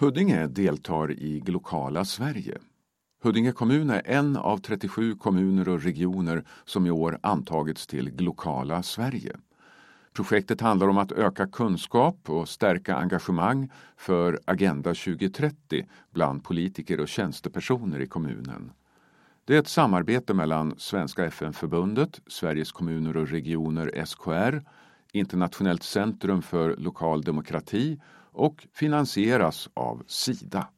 Huddinge deltar i Glokala Sverige. Huddinge kommun är en av 37 kommuner och regioner som i år antagits till Glokala Sverige. Projektet handlar om att öka kunskap och stärka engagemang för Agenda 2030 bland politiker och tjänstepersoner i kommunen. Det är ett samarbete mellan Svenska FN-förbundet, Sveriges kommuner och regioner SKR, Internationellt centrum för lokal demokrati och finansieras av Sida.